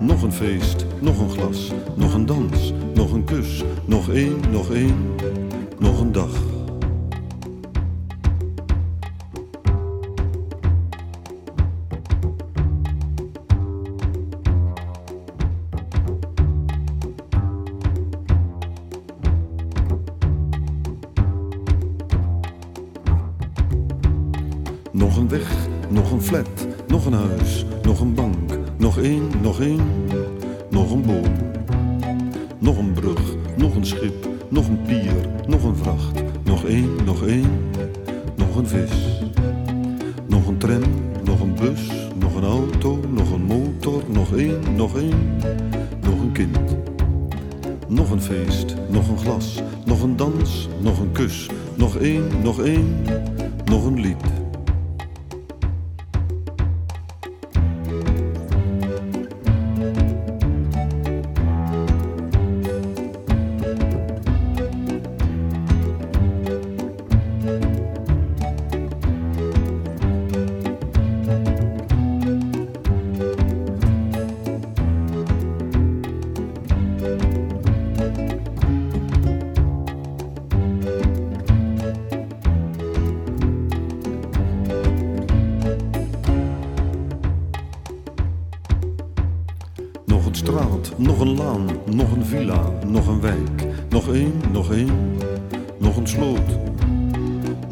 Nog een feest, nog een glas, nog een dans, nog een kus, nog één, nog één, nog een dag.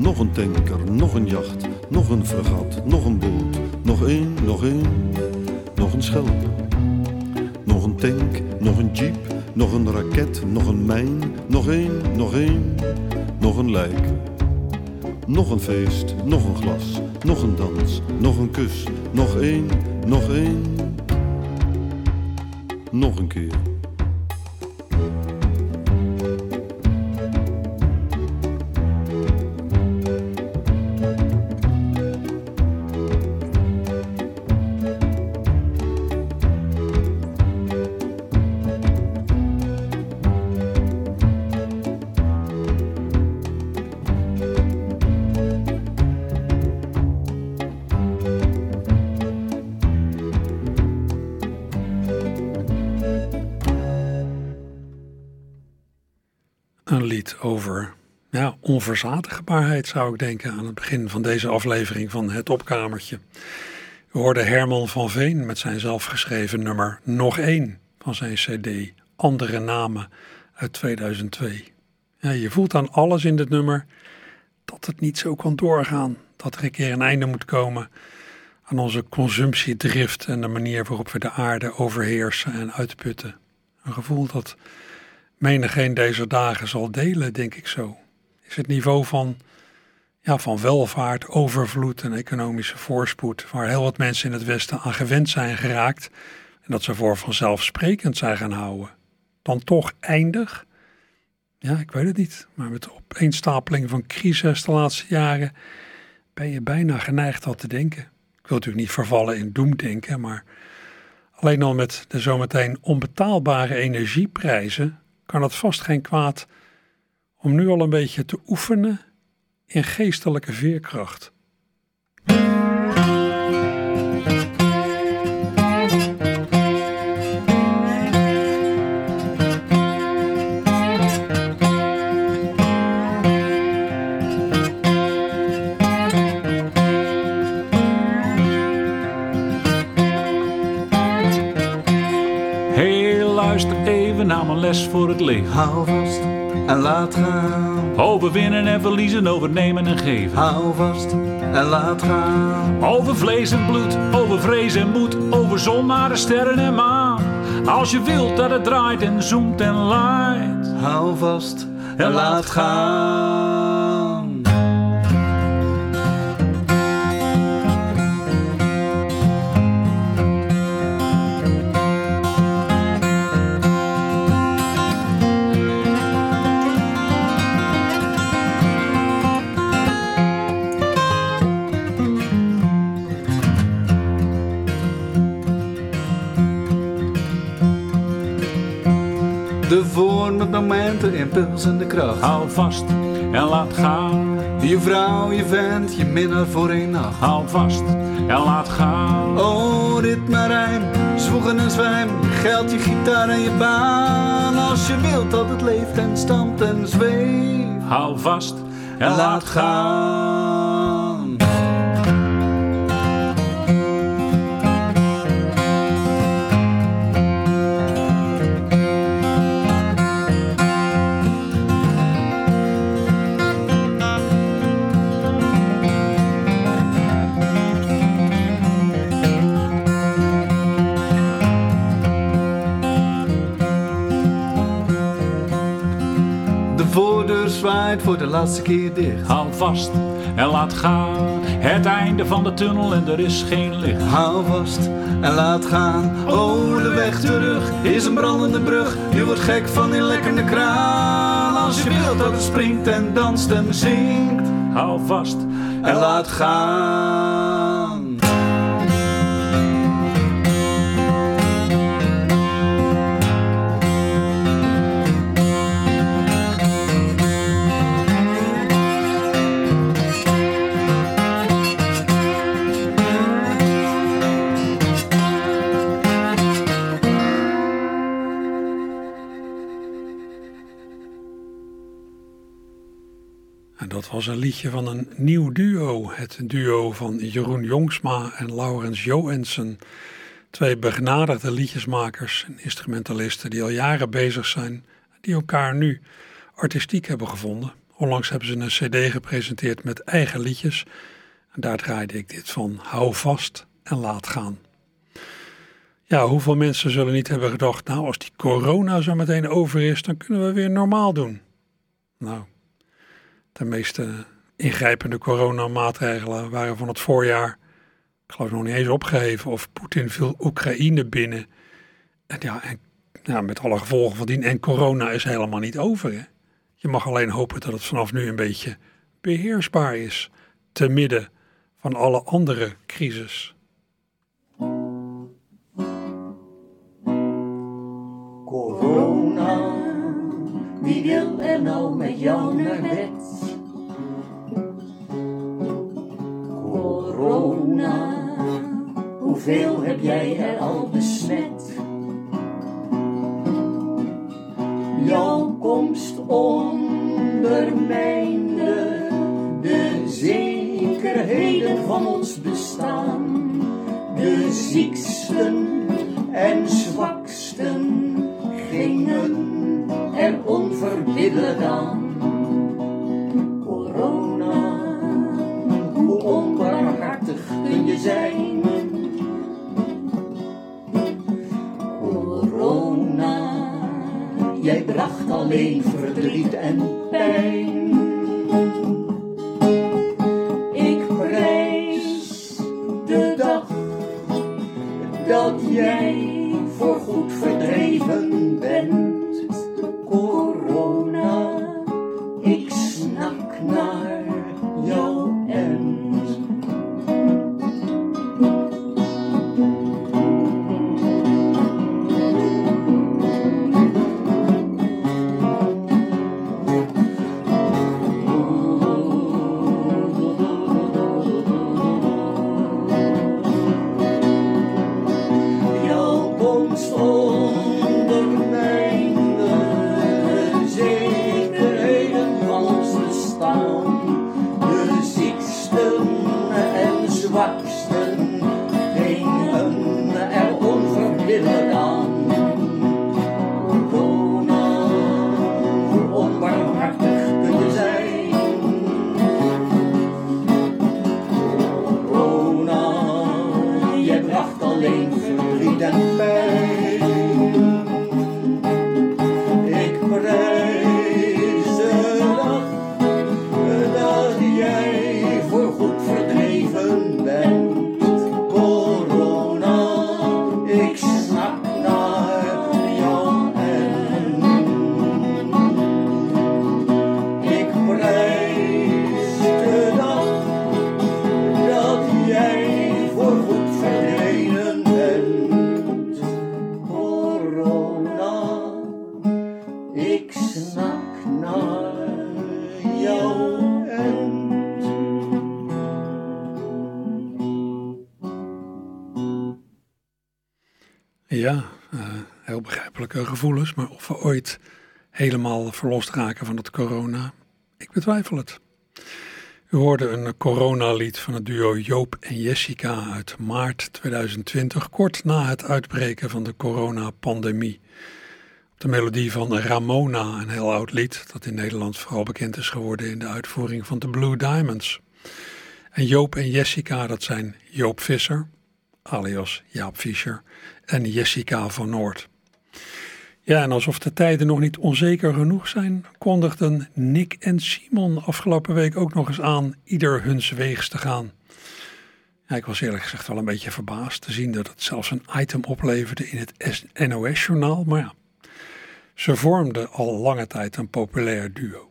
Nog een tanker, nog een jacht, nog een fregat, nog een boot. Nog één, nog één, nog een schelp. Nog een tank, nog een jeep, nog een raket, nog een mijn. Nog één, nog één, nog een lijk. Nog een feest, nog een glas, nog een dans, nog een kus. Nog één, nog één, nog een keer. Ja, onverzadigenbaarheid, zou ik denken, aan het begin van deze aflevering van Het Opkamertje. We hoorden Herman van Veen met zijn zelfgeschreven nummer Nog één van zijn CD Andere Namen uit 2002. Ja, je voelt aan alles in dit nummer dat het niet zo kan doorgaan. Dat er een keer een einde moet komen aan onze consumptiedrift en de manier waarop we de aarde overheersen en uitputten. Een gevoel dat menigeen deze dagen zal delen, denk ik zo. Is het niveau van, ja, van welvaart, overvloed en economische voorspoed, waar heel wat mensen in het Westen aan gewend zijn geraakt en dat ze voor vanzelfsprekend zijn gaan houden, dan toch eindig? Ja, ik weet het niet. Maar met de opeenstapeling van crisis de laatste jaren ben je bijna geneigd al te denken. Ik wil natuurlijk niet vervallen in doemdenken, maar alleen al met de zometeen onbetaalbare energieprijzen kan het vast geen kwaad om nu al een beetje te oefenen in geestelijke veerkracht. Hey, luister even naar mijn les voor het leven. Hou vast en laat gaan. Over winnen en verliezen, over nemen en geven. Hou vast en laat gaan. Over vlees en bloed, over vrees en moed, over zon naar de sterren en maan. Als je wilt dat het draait en zoomt en laait. Hou vast en laat gaan. Vorm, momenten, impuls en de kracht. Hou vast en laat gaan. Je vrouw, je vent, je minnaar voor één nacht. Hou vast en laat gaan. Oh, ritme, rijm, zwoegen en zwijm. Je geld, je gitaar en je baan. Als je wilt dat het leeft en stampt en zweeft. Hou vast en laat gaan. Zwaait voor de laatste keer dicht. Hou vast en laat gaan. Het einde van de tunnel en er is geen licht. Hou vast en laat gaan. Oh, de weg terug is een brandende brug. Je wordt gek van die lekkende kraan. Als je wilt dat het springt en danst en zingt. Hou vast En laat gaan. Was een liedje van een nieuw duo. Het duo van Jeroen Jongsma en Laurens Joensen. Twee begnadigde liedjesmakers en instrumentalisten die al jaren bezig zijn. Die elkaar nu artistiek hebben gevonden. Onlangs hebben ze een cd gepresenteerd met eigen liedjes. En daar draaide ik dit van. Hou vast en laat gaan. Ja, hoeveel mensen zullen niet hebben gedacht... nou, als die corona zo meteen over is... dan kunnen we weer normaal doen. Nou, de meeste ingrijpende coronamaatregelen waren van het voorjaar, ik geloof nog niet eens opgeheven, of Poetin viel Oekraïne binnen. En ja, en, met alle gevolgen van dien. En corona is helemaal niet over. Hè? Je mag alleen hopen dat het vanaf nu een beetje beheersbaar is, te midden van alle andere crisis. Corona, wie wil er nou met jou naar bed? Corona, hoeveel heb jij er al besmet? Jouw komst ondermijnde de zekerheden van ons bestaan. De zieksten en zwaksten gingen er onverbiddelijk aan. Kun je zijn? Corona, jij bracht alleen verdriet en pijn. Gevoelens. Maar of we ooit helemaal verlost raken van het corona, ik betwijfel het. U hoorde een coronalied van het duo Joop en Jessica uit maart 2020, kort na het uitbreken van de coronapandemie. Op de melodie van Ramona, een heel oud lied dat in Nederland vooral bekend is geworden in de uitvoering van de Blue Diamonds. En Joop en Jessica, dat zijn Joop Visser, alias Jaap Fischer, en Jessica van Noord. Ja, en alsof de tijden nog niet onzeker genoeg zijn, kondigden Nick en Simon afgelopen week ook nog eens aan ieder huns weegs te gaan. Ja, ik was eerlijk gezegd wel een beetje verbaasd te zien dat het zelfs een item opleverde in het NOS-journaal, maar ja, ze vormden al lange tijd een populair duo.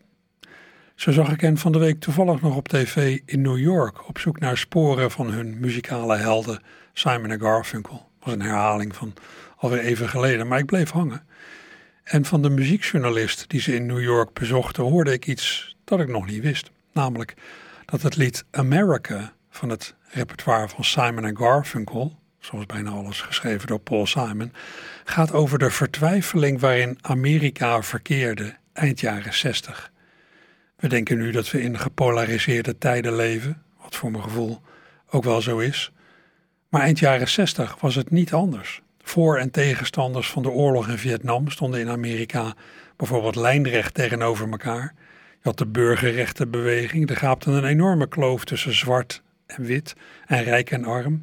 Zo zag ik hen van de week toevallig nog op tv in New York op zoek naar sporen van hun muzikale helden Simon en Garfunkel. Was een herhaling van alweer even geleden, maar ik bleef hangen. En van de muziekjournalist die ze in New York bezochten hoorde ik iets dat ik nog niet wist. Namelijk dat het lied America van het repertoire van Simon Garfunkel, zoals bijna alles geschreven door Paul Simon, gaat over de vertwijfeling waarin Amerika verkeerde eind jaren 60. We denken nu dat we in gepolariseerde tijden leven, wat voor mijn gevoel ook wel zo is. Maar eind jaren 60 was het niet anders. Voor- en tegenstanders van de oorlog in Vietnam stonden in Amerika bijvoorbeeld lijnrecht tegenover elkaar. Je had de burgerrechtenbeweging, er gaapte een enorme kloof tussen zwart en wit en rijk en arm.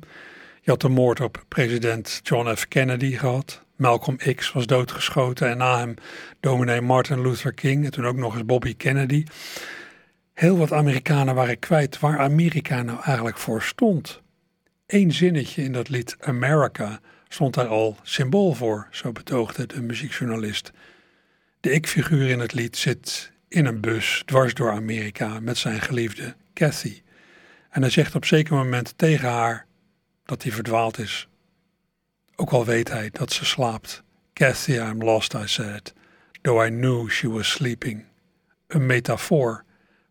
Je had de moord op president John F. Kennedy gehad. Malcolm X was doodgeschoten en na hem dominee Martin Luther King en toen ook nog eens Bobby Kennedy. Heel wat Amerikanen waren kwijt waar Amerika nou eigenlijk voor stond. Eén zinnetje in dat lied America stond daar al symbool voor, zo betoogde de muziekjournalist. De ik-figuur in het lied zit in een bus dwars door Amerika met zijn geliefde Kathy. En hij zegt op zeker moment tegen haar dat hij verdwaald is. Ook al weet hij dat ze slaapt. Kathy, I'm lost, I said, though I knew she was sleeping. Een metafoor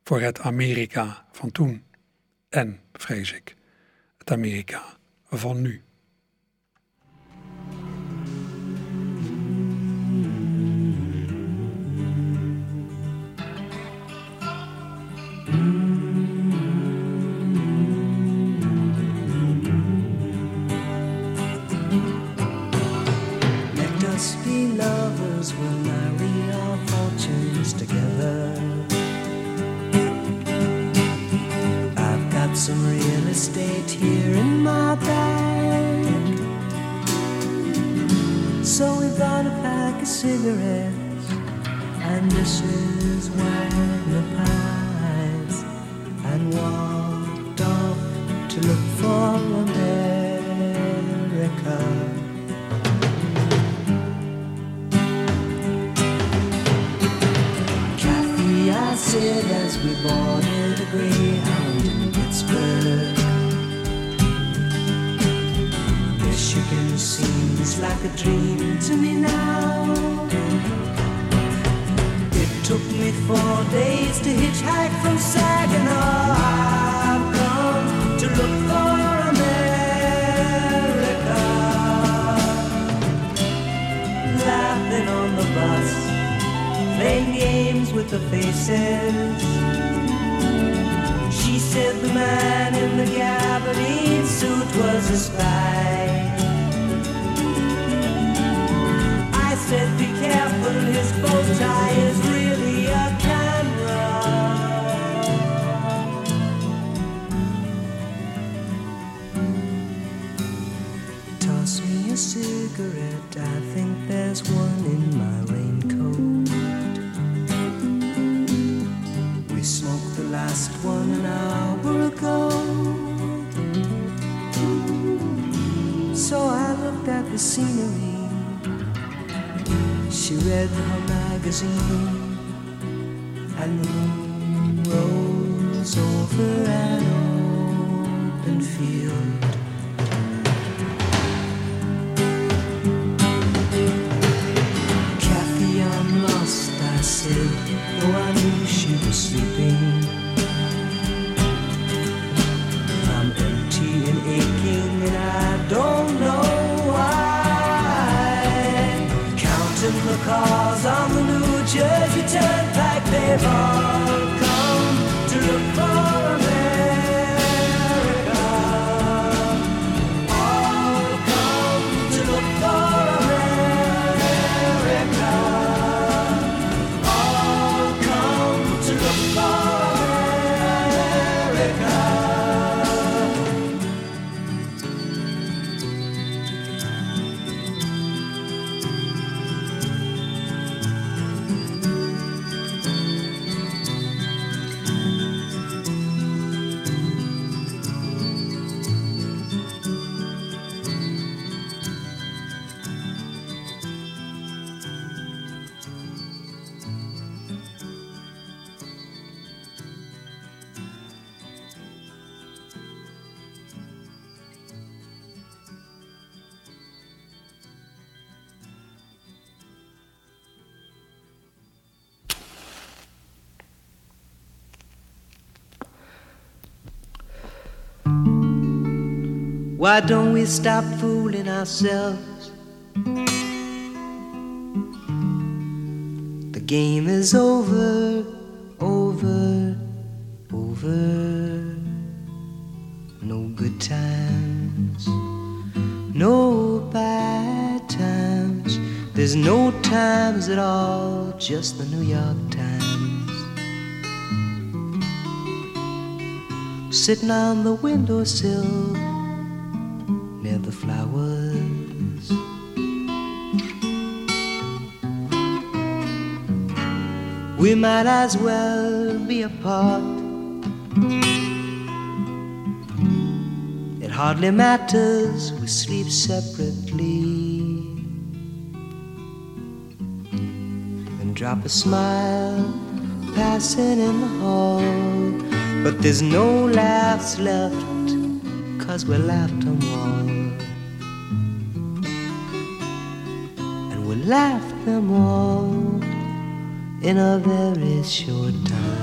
voor het Amerika van toen. En, vrees ik, het Amerika van nu. We'll marry our fortunes together. I've got some real estate here in my bag. So we bought a pack of cigarettes and Mrs. Wagner pies and wine. I said as we boarded a Greyhound in Pittsburgh. Michigan seems like a dream to me now It took me four days to hitchhike from Saginaw. I've come to look for America. Laughing on the bus, playing games with the faces. She said the man in the gabardine suit was a spy. I said, be careful, his bow tie is really a camera. Toss me a cigarette, I think there's one in my last one hour ago. So I looked at the scenery she read her magazine and the moon rose over an open field. Why don't we stop fooling ourselves? The game is over, over, over. No good times, no bad times. There's no times at all, just the New York Times. Sitting on the windowsill flowers. We might as well be apart. It hardly matters, we sleep separately. And drop a smile passing in the hall. But there's no laughs left cause we laughed them laughed them all in a very short time.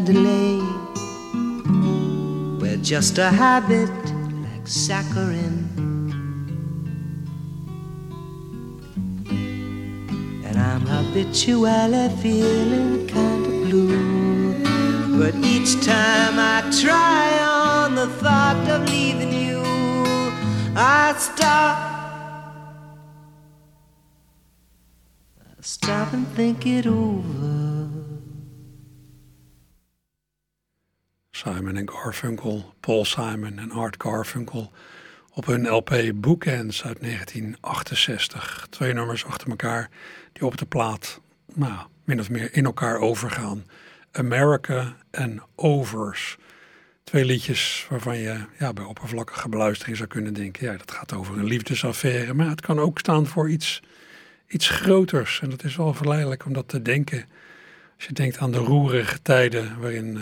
Delay? We're just a habit like saccharin. And I'm habitually feeling kind of blue. But each time I try on the thought of leaving you, I stop. Stop and think it over. En Garfunkel, Paul Simon en Art Garfunkel op hun LP Bookends uit 1968. Twee nummers achter elkaar die op de plaat nou, min of meer in elkaar overgaan. America en Overs. Twee liedjes waarvan je ja, bij oppervlakkige beluistering zou kunnen denken... ja, dat gaat over een liefdesaffaire, maar het kan ook staan voor iets, iets groters. En dat is wel verleidelijk om dat te denken als je denkt aan de roerige tijden waarin...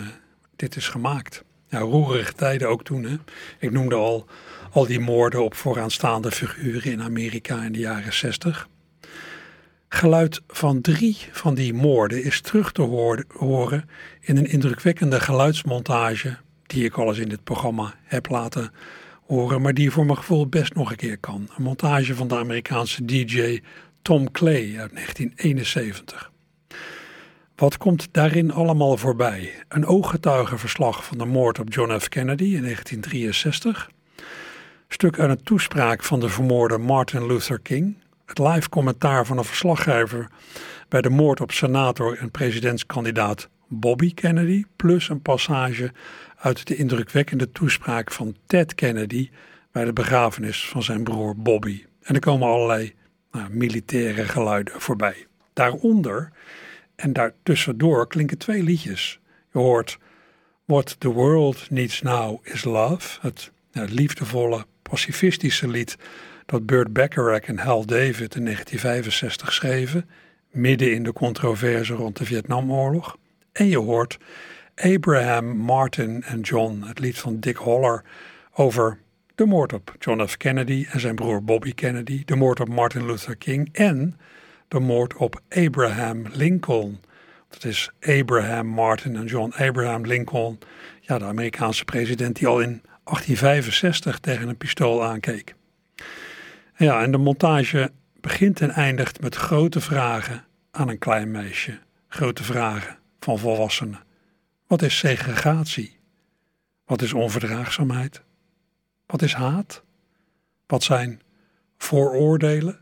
Dit is gemaakt. Ja, roerige tijden ook toen. Hè? Ik noemde al, al die moorden op vooraanstaande figuren in Amerika in de jaren 60. Geluid van drie van die moorden is terug te horen in een indrukwekkende geluidsmontage die ik al eens in dit programma heb laten horen, maar die voor mijn gevoel best nog een keer kan. Een montage van de Amerikaanse DJ Tom Clay uit 1971. Wat komt daarin allemaal voorbij? Een ooggetuigenverslag van de moord op John F. Kennedy in 1963. Stuk uit een toespraak van de vermoorde Martin Luther King. Het live commentaar van een verslaggever bij de moord op senator en presidentskandidaat Bobby Kennedy. Plus een passage uit de indrukwekkende toespraak van Ted Kennedy bij de begrafenis van zijn broer Bobby. En er komen allerlei nou, militaire geluiden voorbij. Daaronder en daartussendoor klinken twee liedjes. Je hoort What the World Needs Now is Love, het nou, liefdevolle pacifistische lied dat Burt Bacharach en Hal David in 1965 schreven, midden in de controverse rond de Vietnamoorlog. En je hoort Abraham, Martin en John, het lied van Dick Holler over de moord op John F. Kennedy en zijn broer Bobby Kennedy, de moord op Martin Luther King en de moord op Abraham Lincoln. Dat is Abraham Martin en John Abraham Lincoln, ja, de Amerikaanse president die al in 1865 tegen een pistool aankeek. Ja, en de montage begint en eindigt met grote vragen aan een klein meisje. Grote vragen van volwassenen. Wat is segregatie? Wat is onverdraagzaamheid? Wat is haat? Wat zijn vooroordelen?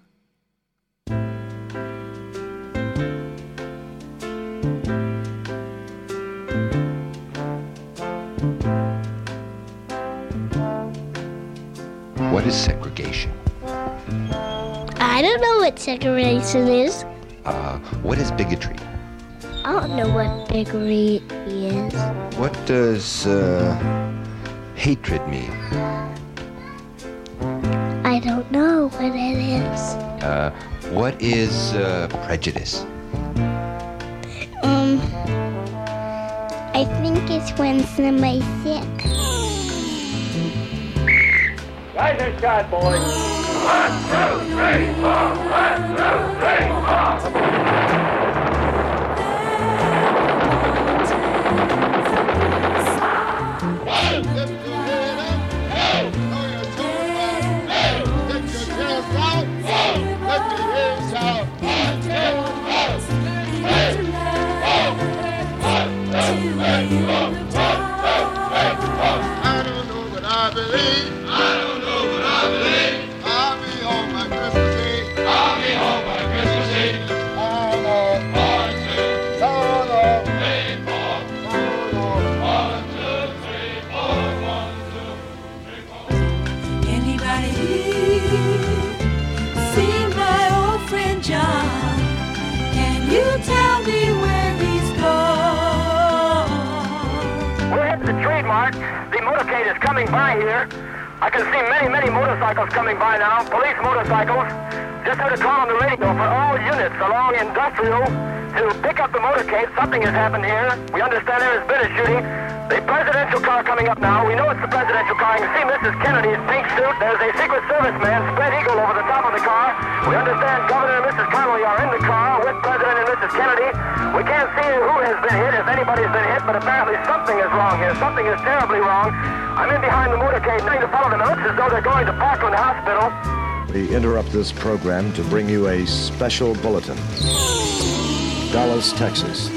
What is segregation? I don't know what segregation is. Uh, what is bigotry? I don't know what bigotry is. What does uh, hatred mean? I don't know what it is. Uh, what is uh, prejudice? Um, I think it's when somebody's sick. And shot, boys. One, two, three, four. One, two, three, four. I don't know what I believe. Can see many, many motorcycles coming by now. Police motorcycles. Just heard a call on the radio for all units along Industrial to pick up the motorcade. Something has happened here. We understand there has been a shooting. The presidential car coming up now. We know it's the presidential car. You can see Mrs. Kennedy's pink suit. There's a Secret Service man, spread eagle, over the top of the car. We understand Governor And Mrs. Kennedy. We can't see who has been hit, if anybody's been hit, but apparently something is wrong here. Something is terribly wrong. I'm in behind the motorcade, trying to follow them. It looks as though they're going to Parkland Hospital. We interrupt this program to bring you a special bulletin. Dallas, Texas.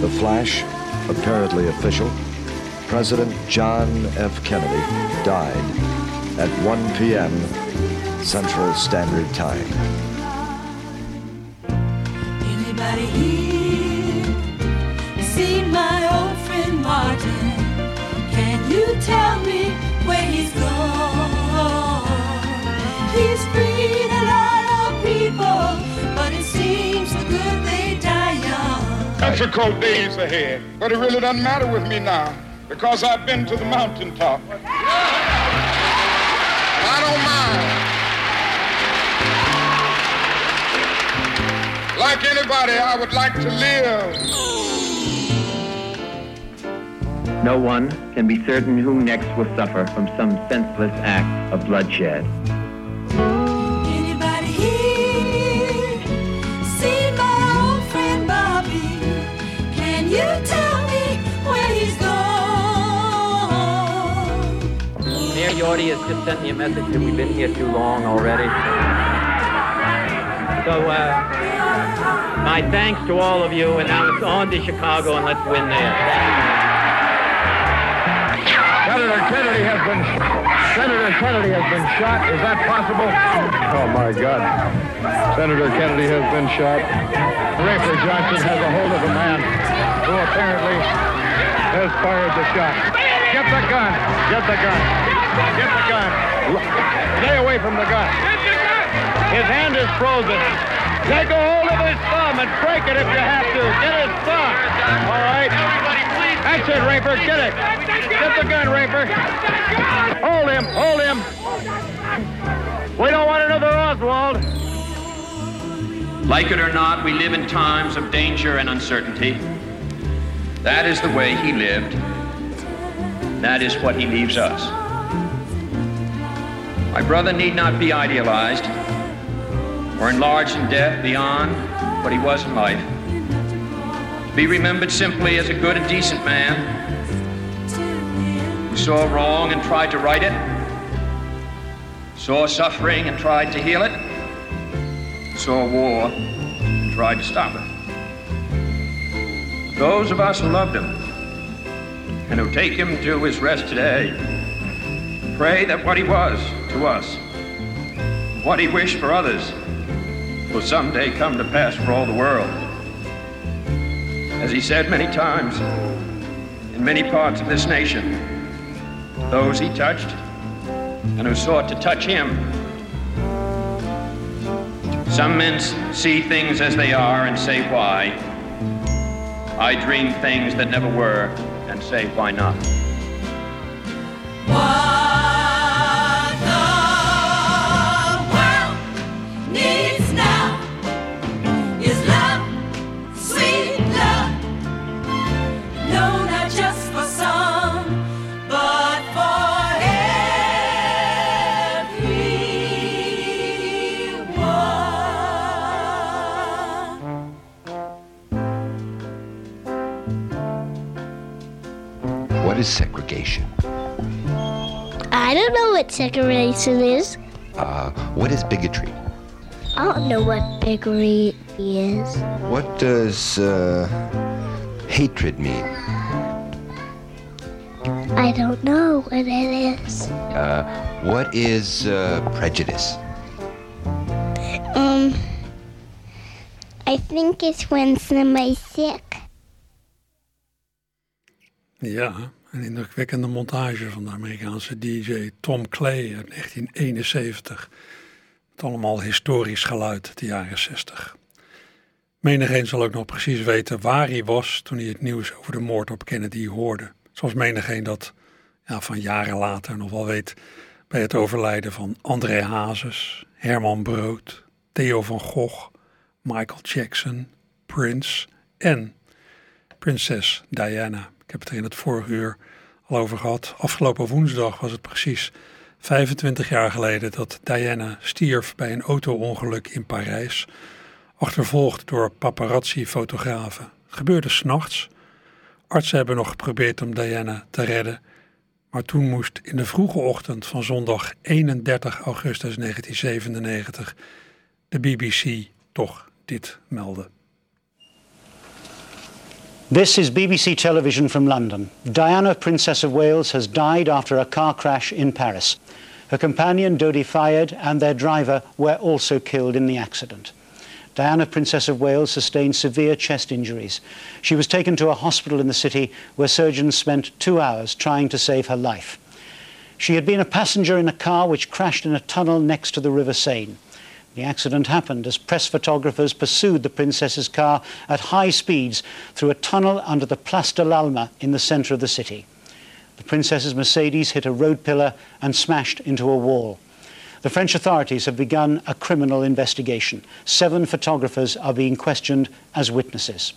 The flash, apparently official. President John F. Kennedy died at 1 p.m. Central Standard Time. Anybody here seen my old friend Martin? Can you tell me where he's gone? He's freed a lot of people, but it seems the good they die young. Difficult days ahead, but it really doesn't matter with me now because I've been to the mountaintop. I Like anybody, I would like to live. No one can be certain who next will suffer from some senseless act of bloodshed. Anybody here seen my old friend Bobby? Can you tell me where he's gone? Mayor Yorty has just sent me a message that we've been here too long already. So, uh, my thanks to all of you, and now it's on to Chicago, and let's win there. Senator Kennedy has been Senator Kennedy has been shot. Is that possible? Oh my God. Senator Kennedy has been shot. Rafer Johnson has a hold of a man who apparently has fired the shot. Get the gun. Get the gun. Get the gun. Stay away from the gun. His hand is frozen. Take a hold of his thumb and break it if you have to. Get his thumb. All right. That's it, Raper. Get it. Get the gun, Raper. Hold him. Hold him. We don't want another Oswald. Like it or not, we live in times of danger and uncertainty. That is the way he lived. That is what he leaves us. My brother need not be idealized or enlarged in death beyond what he was in life. To be remembered simply as a good and decent man who saw wrong and tried to right it, saw suffering and tried to heal it, saw war and tried to stop it. Those of us who loved him and who take him to his rest today pray that what he was to us, what he wished for others, will someday come to pass for all the world. As he said many times, in many parts of this nation, those he touched and who sought to touch him. Some men see things as they are and say why. I dream things that never were and say why not. What I don't know what segregation is. Uh, what is bigotry? I don't know what bigotry is. What does uh, hatred mean? I don't know what it is. Uh, what is uh, prejudice? Um, I think it's when somebody's sick. Ja, een indrukwekkende montage van de Amerikaanse DJ Tom Clay uit 1971. Met allemaal historisch geluid uit de jaren 60. Menigeen zal ook nog precies weten waar hij was toen hij het nieuws over de moord op Kennedy hoorde. Zoals menigeen dat ja, van jaren later nog wel weet bij het overlijden van André Hazes, Herman Brood, Theo van Gogh, Michael Jackson, Prince en prinses Diana. Ik heb het er in het vorige uur al over gehad. Afgelopen woensdag was het precies 25 jaar geleden dat Diana stierf bij een auto-ongeluk in Parijs, achtervolgd door paparazzi-fotografen. Het gebeurde s'nachts. Artsen hebben nog geprobeerd om Diana te redden, maar toen moest in de vroege ochtend van zondag 31 augustus 1997 de BBC toch dit melden. This is BBC Television from London. Diana, Princess of Wales, has died after a car crash in Paris. Her companion, Dodi Fayed, and their driver were also killed in the accident. Diana, Princess of Wales, sustained severe chest injuries. She was taken to a hospital in the city where surgeons spent two hours trying to save her life. She had been a passenger in a car which crashed in a tunnel next to the River Seine. The accident happened as press photographers pursued the princess's car at high speeds through a tunnel under the Place de l'Alma in the center of the city. The princess's Mercedes hit a road pillar and smashed into a wall. The French authorities have begun a criminal investigation. Seven photographers are being questioned as witnesses.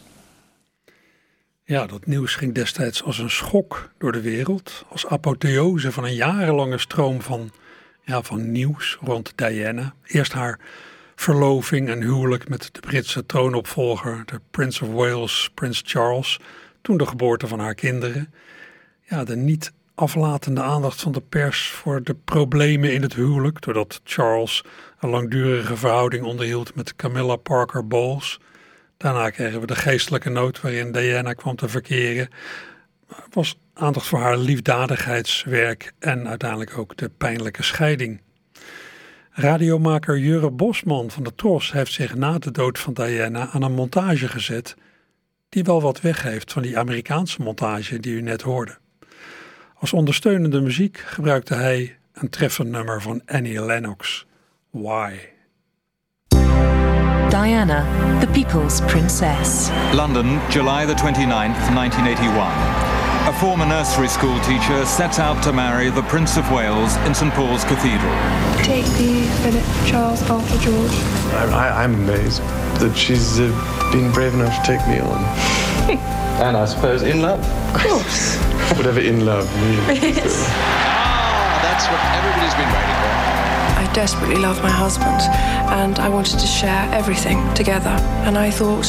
Ja, dat nieuws ging destijds als een schok door de wereld. Als apotheose van een jarenlange stroom van, ja, van nieuws rond Diana. Eerst haar verloving en huwelijk met de Britse troonopvolger, de Prince of Wales, Prins Charles. Toen de geboorte van haar kinderen. Ja, de niet aflatende aandacht van de pers voor de problemen in het huwelijk. Doordat Charles een langdurige verhouding onderhield met Camilla Parker Bowles. Daarna kregen we de geestelijke nood waarin Diana kwam te verkeren. Was aandacht voor haar liefdadigheidswerk en uiteindelijk ook de pijnlijke scheiding. Radiomaker Jurre Bosman van de Tros heeft zich na de dood van Diana aan een montage gezet die wel wat weggeeft van die Amerikaanse montage die u net hoorde. Als ondersteunende muziek gebruikte hij een treffend nummer van Annie Lennox, Why. Diana, the People's Princess. London, July the 29th, 1981. A former nursery school teacher sets out to marry the Prince of Wales in St Paul's Cathedral. Take the Philip Charles Arthur George. I, I, I'm amazed that she's uh, been brave enough to take me on. And I suppose in love. Of course. Whatever in love means. Yes. That's what everybody's been waiting for. I desperately love my husband and I wanted to share everything together. And I thought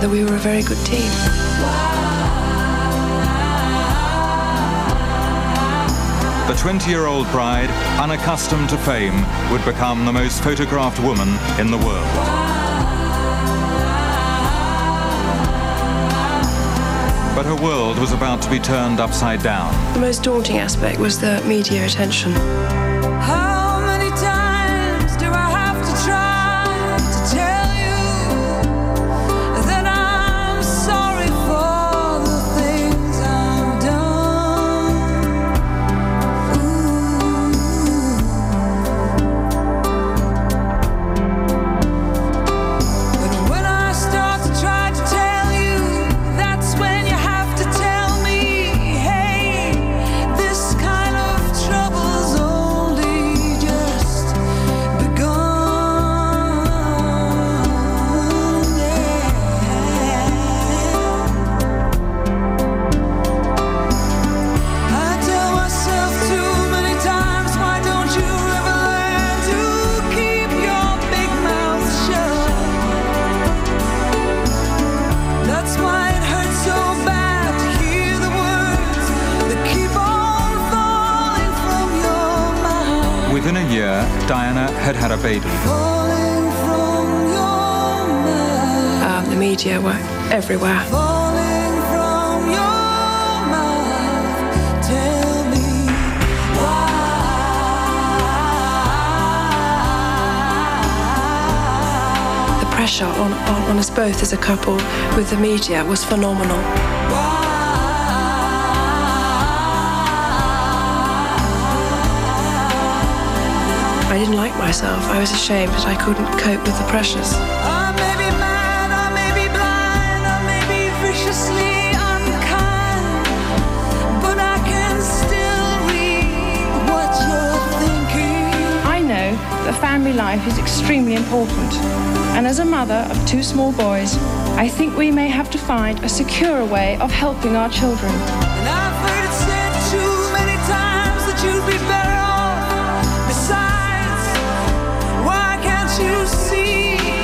that we were a very good team. The 20 year old bride, unaccustomed to fame, would become the most photographed woman in the world. But her world was about to be turned upside down. The most daunting aspect was the media attention. Both as a couple with the media was phenomenal. I didn't like myself. I was ashamed that I couldn't cope with the pressures. That family life is extremely important. And as a mother of two small boys, I think we may have to find a secure way of helping our children. Besides, why can't you see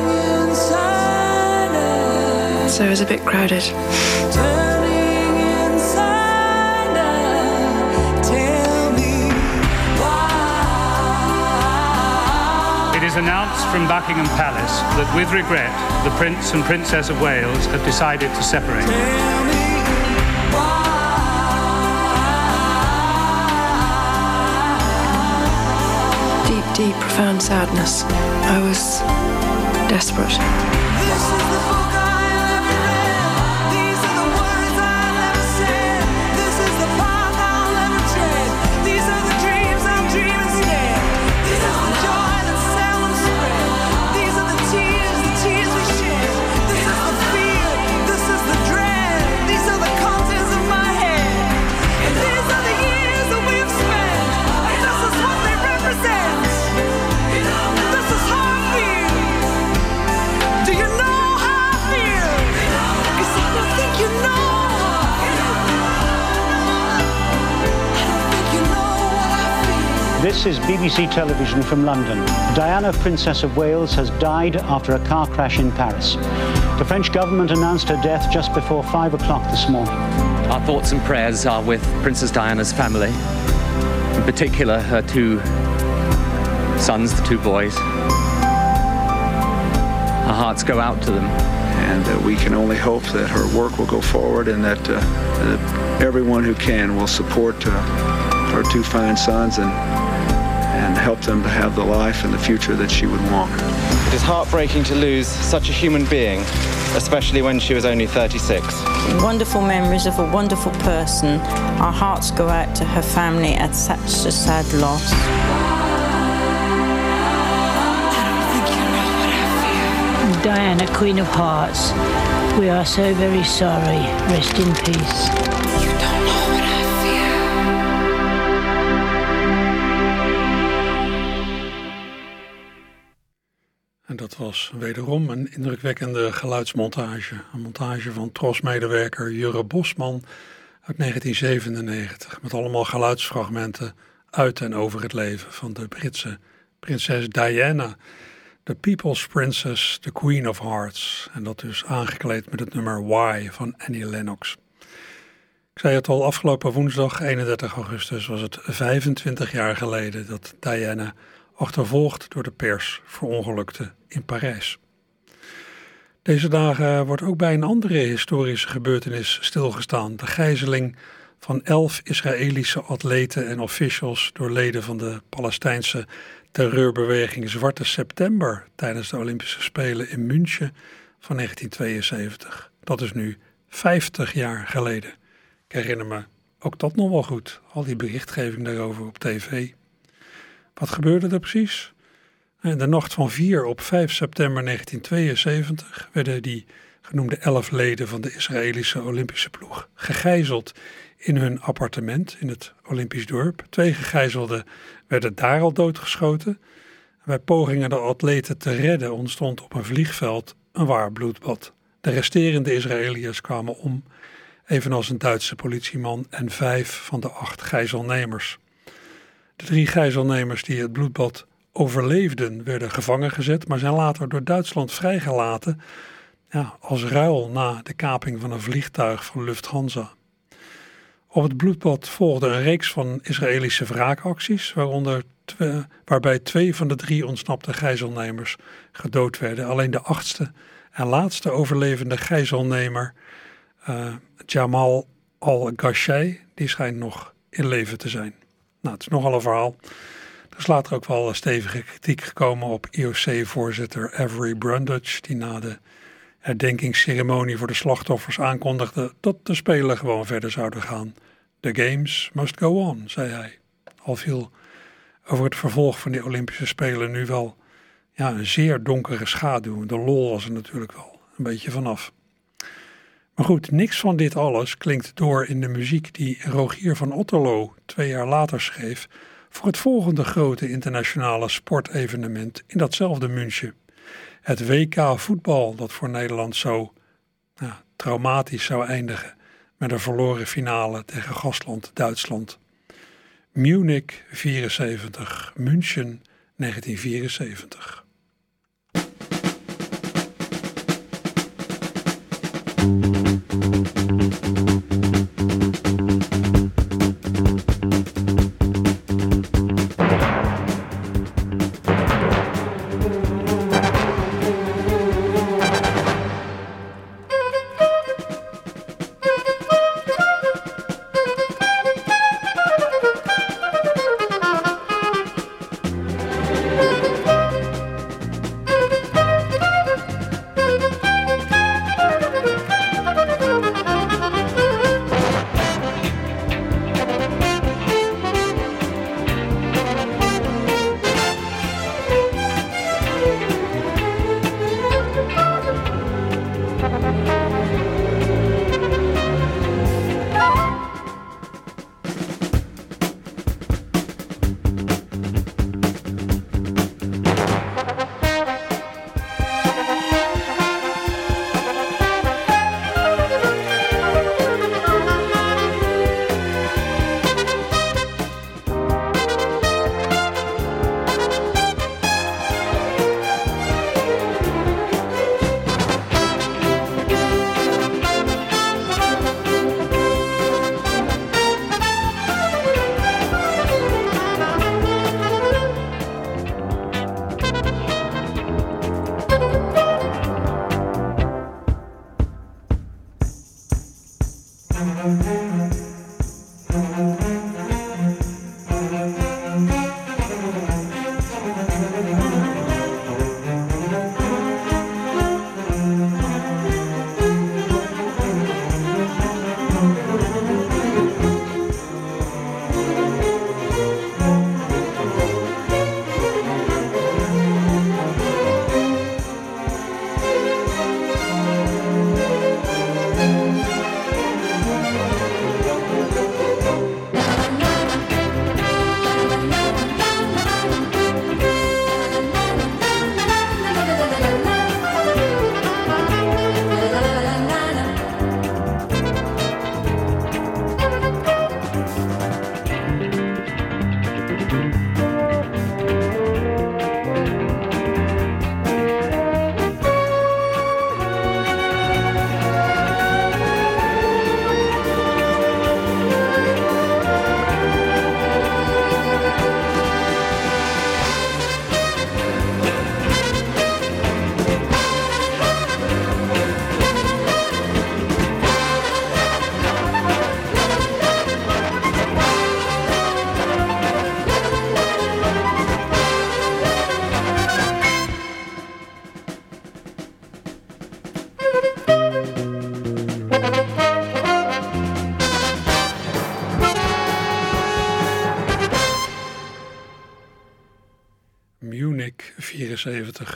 so it was a bit crowded. Turning inside out. Tell me why. It is announced from Buckingham Palace that with regret, the Prince and Princess of Wales have decided to separate. Deep, deep, profound sadness. I was desperate. This is BBC Television from London. Diana, Princess of Wales, has died after a car crash in Paris. The French government announced her death just before five o'clock this morning. Our thoughts and prayers are with Princess Diana's family, in particular her two sons, the two boys. Our hearts go out to them. and uh, we can only hope that her work will go forward and that, uh, that everyone who can will support uh, her two fine sons and and help them to have the life and the future that she would want. It is heartbreaking to lose such a human being, especially when she was only 36. Wonderful memories of a wonderful person. Our hearts go out to her family at such a sad loss. Diana, Queen of Hearts, we are so very sorry. Rest in peace. Was wederom een indrukwekkende geluidsmontage. Een montage van TROS-medewerker Jurre Bosman uit 1997. Met allemaal geluidsfragmenten uit en over het leven van de Britse prinses Diana. The People's Princess, the Queen of Hearts. En dat dus aangekleed met het nummer Why van Annie Lennox. Ik zei het al, afgelopen woensdag 31 augustus was het 25 jaar geleden dat Diana achtervolgd door de pers verongelukte in Parijs. Deze dagen wordt ook bij een andere historische gebeurtenis stilgestaan: de gijzeling van elf Israëlische atleten en officials door leden van de Palestijnse terreurbeweging Zwarte September tijdens de Olympische Spelen in München van 1972. Dat is nu 50 jaar geleden. Ik herinner me ook dat nog wel goed, al die berichtgeving daarover op tv. Wat gebeurde er precies? In de nacht van 4 op 5 september 1972 werden die genoemde elf leden van de Israëlische Olympische ploeg gegijzeld in hun appartement in het Olympisch dorp. Twee gegijzelden werden daar al doodgeschoten. Bij pogingen de atleten te redden ontstond op een vliegveld een waar bloedbad. De resterende Israëliërs kwamen om, evenals een Duitse politieman en vijf van de acht gijzelnemers. De drie gijzelnemers die het bloedbad overleefden werden gevangen gezet, maar zijn later door Duitsland vrijgelaten ja, als ruil na de kaping van een vliegtuig van Lufthansa. Op het bloedbad volgde een reeks van Israëlische wraakacties, waaronder twe- waarbij twee van de drie ontsnapte gijzelnemers gedood werden. Alleen de achtste en laatste overlevende gijzelnemer, eh, Jamal al-Gashai, die schijnt nog in leven te zijn. Nou, het is nogal een verhaal. Er is later ook wel stevige kritiek gekomen op IOC-voorzitter Avery Brundage, die na de herdenkingsceremonie voor de slachtoffers aankondigde dat de Spelen gewoon verder zouden gaan. The games must go on, zei hij. Al viel over het vervolg van die Olympische Spelen nu wel ja, een zeer donkere schaduw. De lol was er natuurlijk wel een beetje vanaf. Maar goed, niks van dit alles klinkt door in de muziek die Rogier van Otterlo twee jaar later schreef voor het volgende grote internationale sportevenement in datzelfde München. Het WK voetbal dat voor Nederland zo ja, traumatisch zou eindigen met een verloren finale tegen gastland Duitsland. Munich 74, München 1974.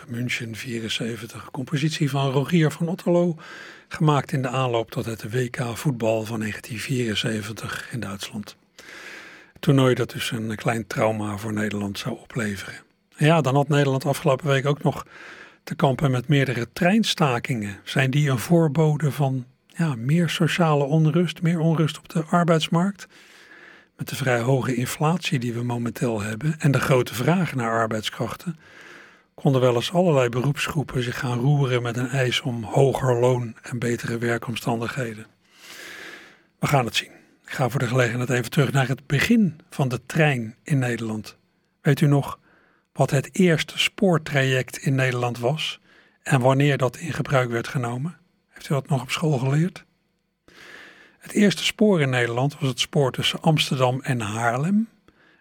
München 74. Compositie van Rogier van Otterlo, gemaakt in de aanloop tot het WK voetbal van 1974 in Duitsland. Toernooi dat dus een klein trauma voor Nederland zou opleveren. En ja, dan had Nederland afgelopen week ook nog te kampen met meerdere treinstakingen. Zijn die een voorbode van ja, meer sociale onrust, meer onrust op de arbeidsmarkt? Met de vrij hoge inflatie die we momenteel hebben en de grote vraag naar arbeidskrachten, konden wel eens allerlei beroepsgroepen zich gaan roeren met een eis om hoger loon en betere werkomstandigheden. We gaan het zien. Ik ga voor de gelegenheid even terug naar het begin van de trein in Nederland. Weet u nog wat het eerste spoortraject in Nederland was en wanneer dat in gebruik werd genomen? Heeft u dat nog op school geleerd? Het eerste spoor in Nederland was het spoor tussen Amsterdam en Haarlem.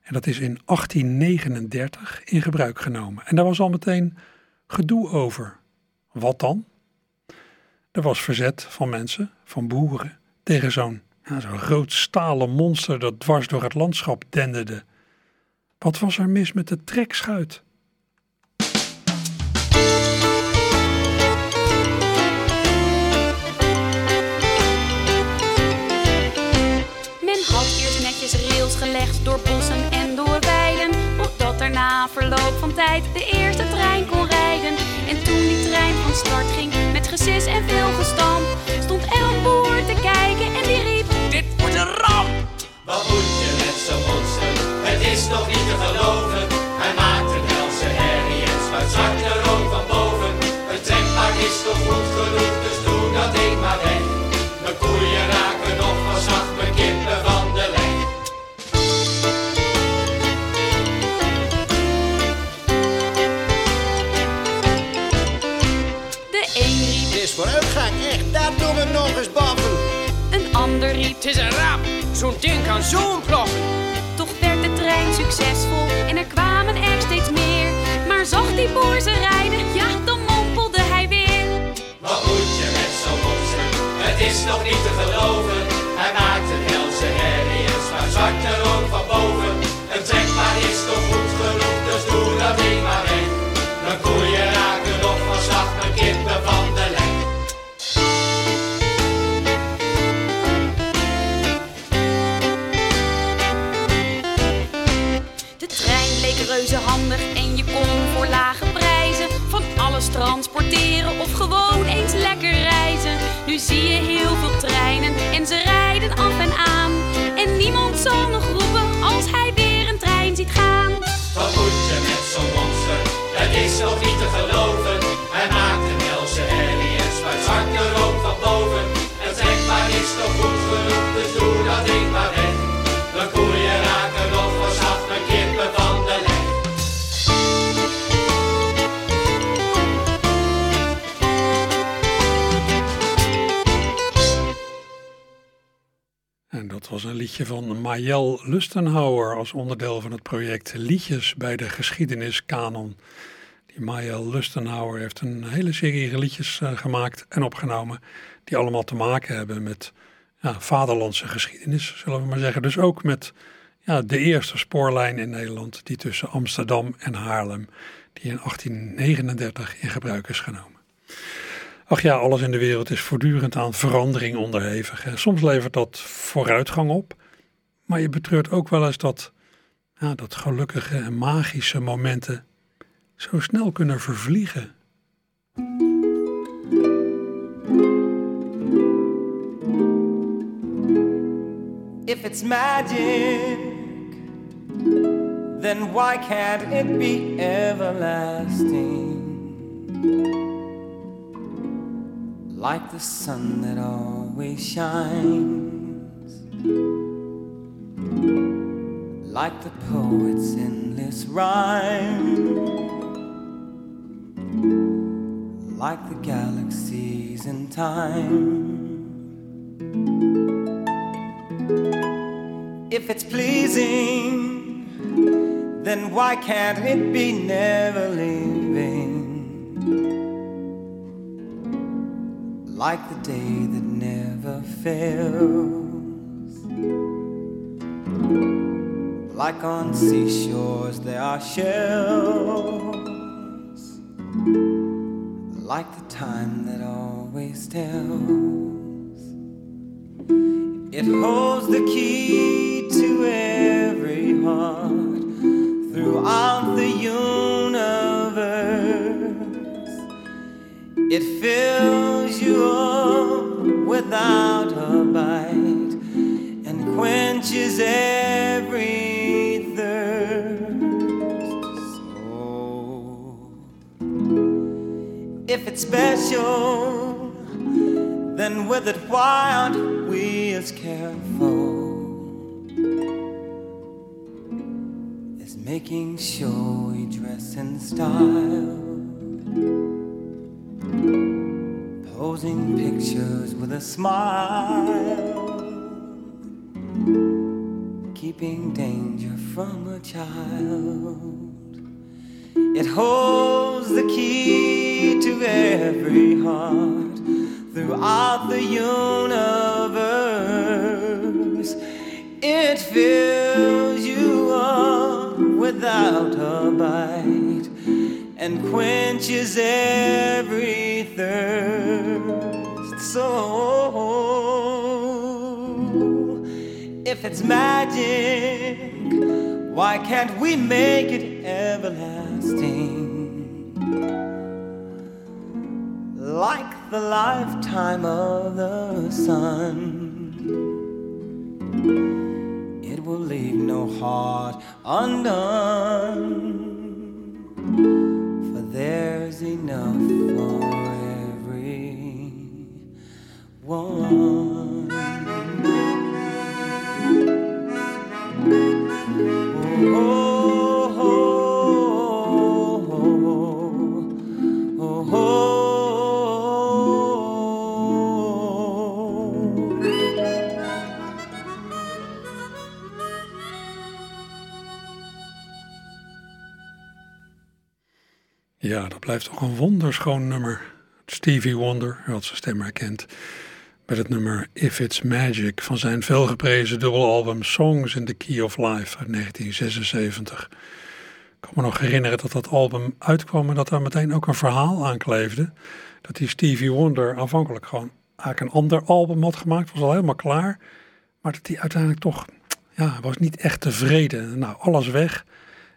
En dat is in 1839 in gebruik genomen. En daar was al meteen gedoe over. Wat dan? Er was verzet van mensen, van boeren, tegen zo'n ja, zo'n groot stalen monster dat dwars door het landschap denderde. Wat was er mis met de trekschuit? Door bossen en door weiden, opdat er na verloop van tijd de eerste trein kon rijden. En toen die trein van start ging met gesis en veel gestamp, stond een boer te kijken en die riep: Dit wordt een ramp! Wat moet je met zo'n monster? Het is nog niet te geloven. Hij maakt een helse herrie en spuit zwarte rook van boven. Een trekpaard is toch goed genoeg, ander Het is een ramp, zo'n ding kan zo ontploffen. Toch werd de trein succesvol en er kwamen er steeds meer. Maar zag die boer ze rijden, een liedje van Majel Lustenhouwer als onderdeel van het project Liedjes bij de Geschiedeniskanon. Die Majel Lustenhouwer heeft een hele serie liedjes uh, gemaakt en opgenomen die allemaal te maken hebben met ja, vaderlandse geschiedenis, zullen we maar zeggen. Dus ook met ja, de eerste spoorlijn in Nederland die tussen Amsterdam en Haarlem, die in 1839 in gebruik is genomen. Ach ja, alles in de wereld is voortdurend aan verandering onderhevig. Hè. Soms levert dat vooruitgang op, maar je betreurt ook wel eens dat, ja, dat gelukkige en magische momenten zo snel kunnen vervliegen. If it's magic, then why can't it be everlasting? Like the sun that always shines, like the poet's endless rhyme, like the galaxies in time. If it's pleasing, then why can't it be never leaving? Like the day that never fails, Like on seashores, there are shells. Like the time that always tells. It holds the key to every heart throughout the universe. It fills you up without a bite and quenches every thirst. So, if it's special, then with it, why aren't we as careful as making sure we dress in style? Posing pictures with a smile, keeping danger from a child. It holds the key to every heart throughout the universe. It fills you up without a bite and quenches every thirst. So, if it's magic, why can't we make it everlasting? Like the lifetime of the sun, it will leave no heart undone. For there's enough for Ja, dat blijft toch een wonderschoon nummer. Stevie Wonder, had zijn stem herkend. Met het nummer If It's Magic van zijn veelgeprezen dubbelalbum Songs in the Key of Life uit 1976. Ik kan me nog herinneren dat dat album uitkwam en dat daar meteen ook een verhaal aan kleefde. Dat die Stevie Wonder aanvankelijk gewoon eigenlijk een ander album had gemaakt, was al helemaal klaar. Maar dat hij uiteindelijk toch, ja, was niet echt tevreden. Nou, alles weg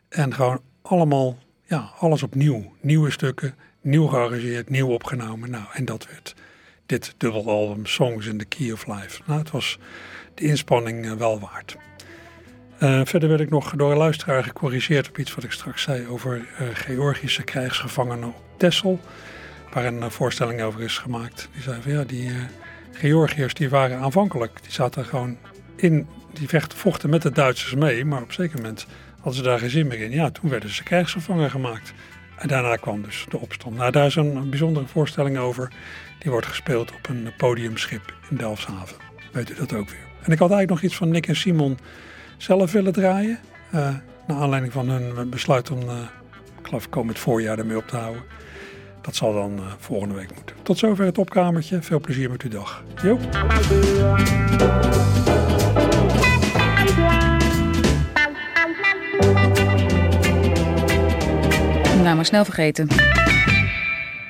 en gewoon allemaal, ja, alles opnieuw. Nieuwe stukken, nieuw gearrangeerd, nieuw opgenomen. Nou, en dat werd dit dubbelalbum Songs in the Key of Life. Nou, het was de inspanning eh, wel waard. Uh, verder werd ik nog door een luisteraar gecorrigeerd op iets wat ik straks zei over uh, Georgische krijgsgevangenen op Texel. Waar een voorstelling over is gemaakt. Die zei van ja, die Georgiërs die waren aanvankelijk, die zaten gewoon in, die vechten, vochten met de Duitsers mee. Maar op een zeker moment hadden ze daar geen zin meer in. Ja, toen werden ze krijgsgevangen gemaakt. En daarna kwam dus de opstand. Nou, daar is een bijzondere voorstelling over. Die wordt gespeeld op een podiumschip in Delfshaven. Weet u dat ook weer. En ik had eigenlijk nog iets van Nick en Simon zelf willen draaien. Uh, naar aanleiding van hun besluit om, uh, ik komend voorjaar ermee op te houden. Dat zal dan uh, volgende week moeten. Tot zover het opkamertje. Veel plezier met uw dag. Jo. Nou, maar snel vergeten.